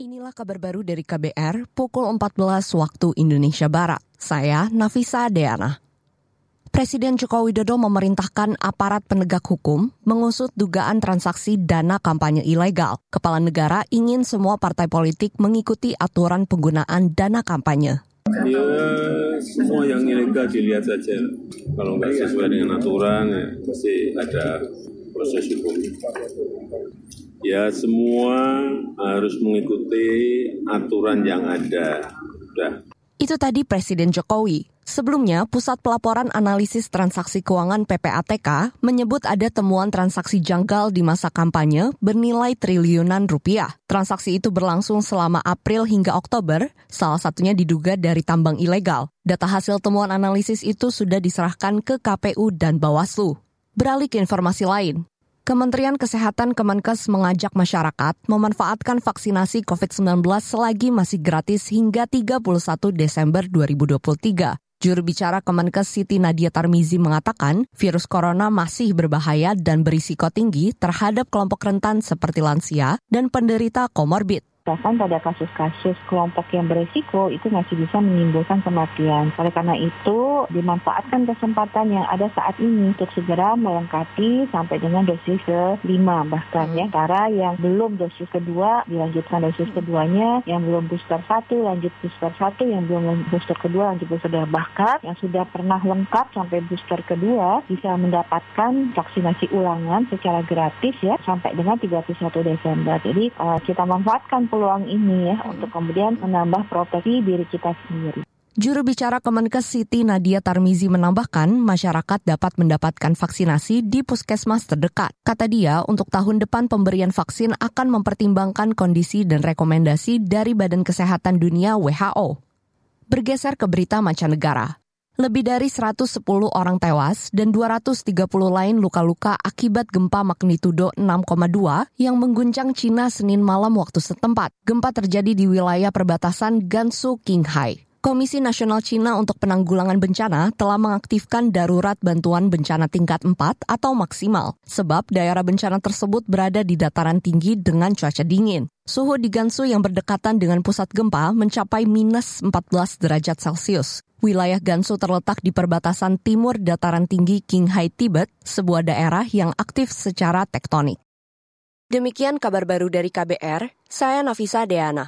Inilah kabar baru dari KBR pukul 14 waktu Indonesia Barat. Saya Nafisa Deana. Presiden Joko Widodo memerintahkan aparat penegak hukum mengusut dugaan transaksi dana kampanye ilegal. Kepala negara ingin semua partai politik mengikuti aturan penggunaan dana kampanye. Ya, semua yang ilegal dilihat saja. Kalau nggak sesuai dengan aturan, ya pasti ada proses hukum ya semua harus mengikuti aturan yang ada. Sudah. Itu tadi Presiden Jokowi. Sebelumnya, Pusat Pelaporan Analisis Transaksi Keuangan PPATK menyebut ada temuan transaksi janggal di masa kampanye bernilai triliunan rupiah. Transaksi itu berlangsung selama April hingga Oktober, salah satunya diduga dari tambang ilegal. Data hasil temuan analisis itu sudah diserahkan ke KPU dan Bawaslu. Beralih ke informasi lain, Kementerian Kesehatan Kemenkes mengajak masyarakat memanfaatkan vaksinasi COVID-19 selagi masih gratis hingga 31 Desember 2023. Juru bicara Kemenkes Siti Nadia Tarmizi mengatakan virus corona masih berbahaya dan berisiko tinggi terhadap kelompok rentan seperti lansia dan penderita komorbid bahkan pada kasus-kasus kelompok yang beresiko itu masih bisa menimbulkan kematian. Oleh karena itu, dimanfaatkan kesempatan yang ada saat ini untuk segera melengkapi sampai dengan dosis ke-5 bahkan ya. Para yang belum dosis kedua dilanjutkan dosis keduanya, yang belum booster satu lanjut booster satu, yang belum booster kedua lanjut booster kedua. Bahkan yang sudah pernah lengkap sampai booster kedua bisa mendapatkan vaksinasi ulangan secara gratis ya sampai dengan 31 Desember. Jadi uh, kita manfaatkan peluang ini ya untuk kemudian menambah proteksi diri kita sendiri. Juru bicara Kemenkes Siti Nadia Tarmizi menambahkan masyarakat dapat mendapatkan vaksinasi di puskesmas terdekat. Kata dia, untuk tahun depan pemberian vaksin akan mempertimbangkan kondisi dan rekomendasi dari Badan Kesehatan Dunia WHO. Bergeser ke berita mancanegara. Lebih dari 110 orang tewas dan 230 lain luka-luka akibat gempa magnitudo 6,2 yang mengguncang Cina Senin malam waktu setempat. Gempa terjadi di wilayah perbatasan Gansu Qinghai. Komisi Nasional Cina untuk Penanggulangan Bencana telah mengaktifkan darurat bantuan bencana tingkat 4 atau maksimal, sebab daerah bencana tersebut berada di dataran tinggi dengan cuaca dingin. Suhu di Gansu yang berdekatan dengan pusat gempa mencapai minus 14 derajat Celcius. Wilayah Gansu terletak di perbatasan timur dataran tinggi Qinghai Tibet, sebuah daerah yang aktif secara tektonik. Demikian kabar baru dari KBR, saya Nafisa Deana.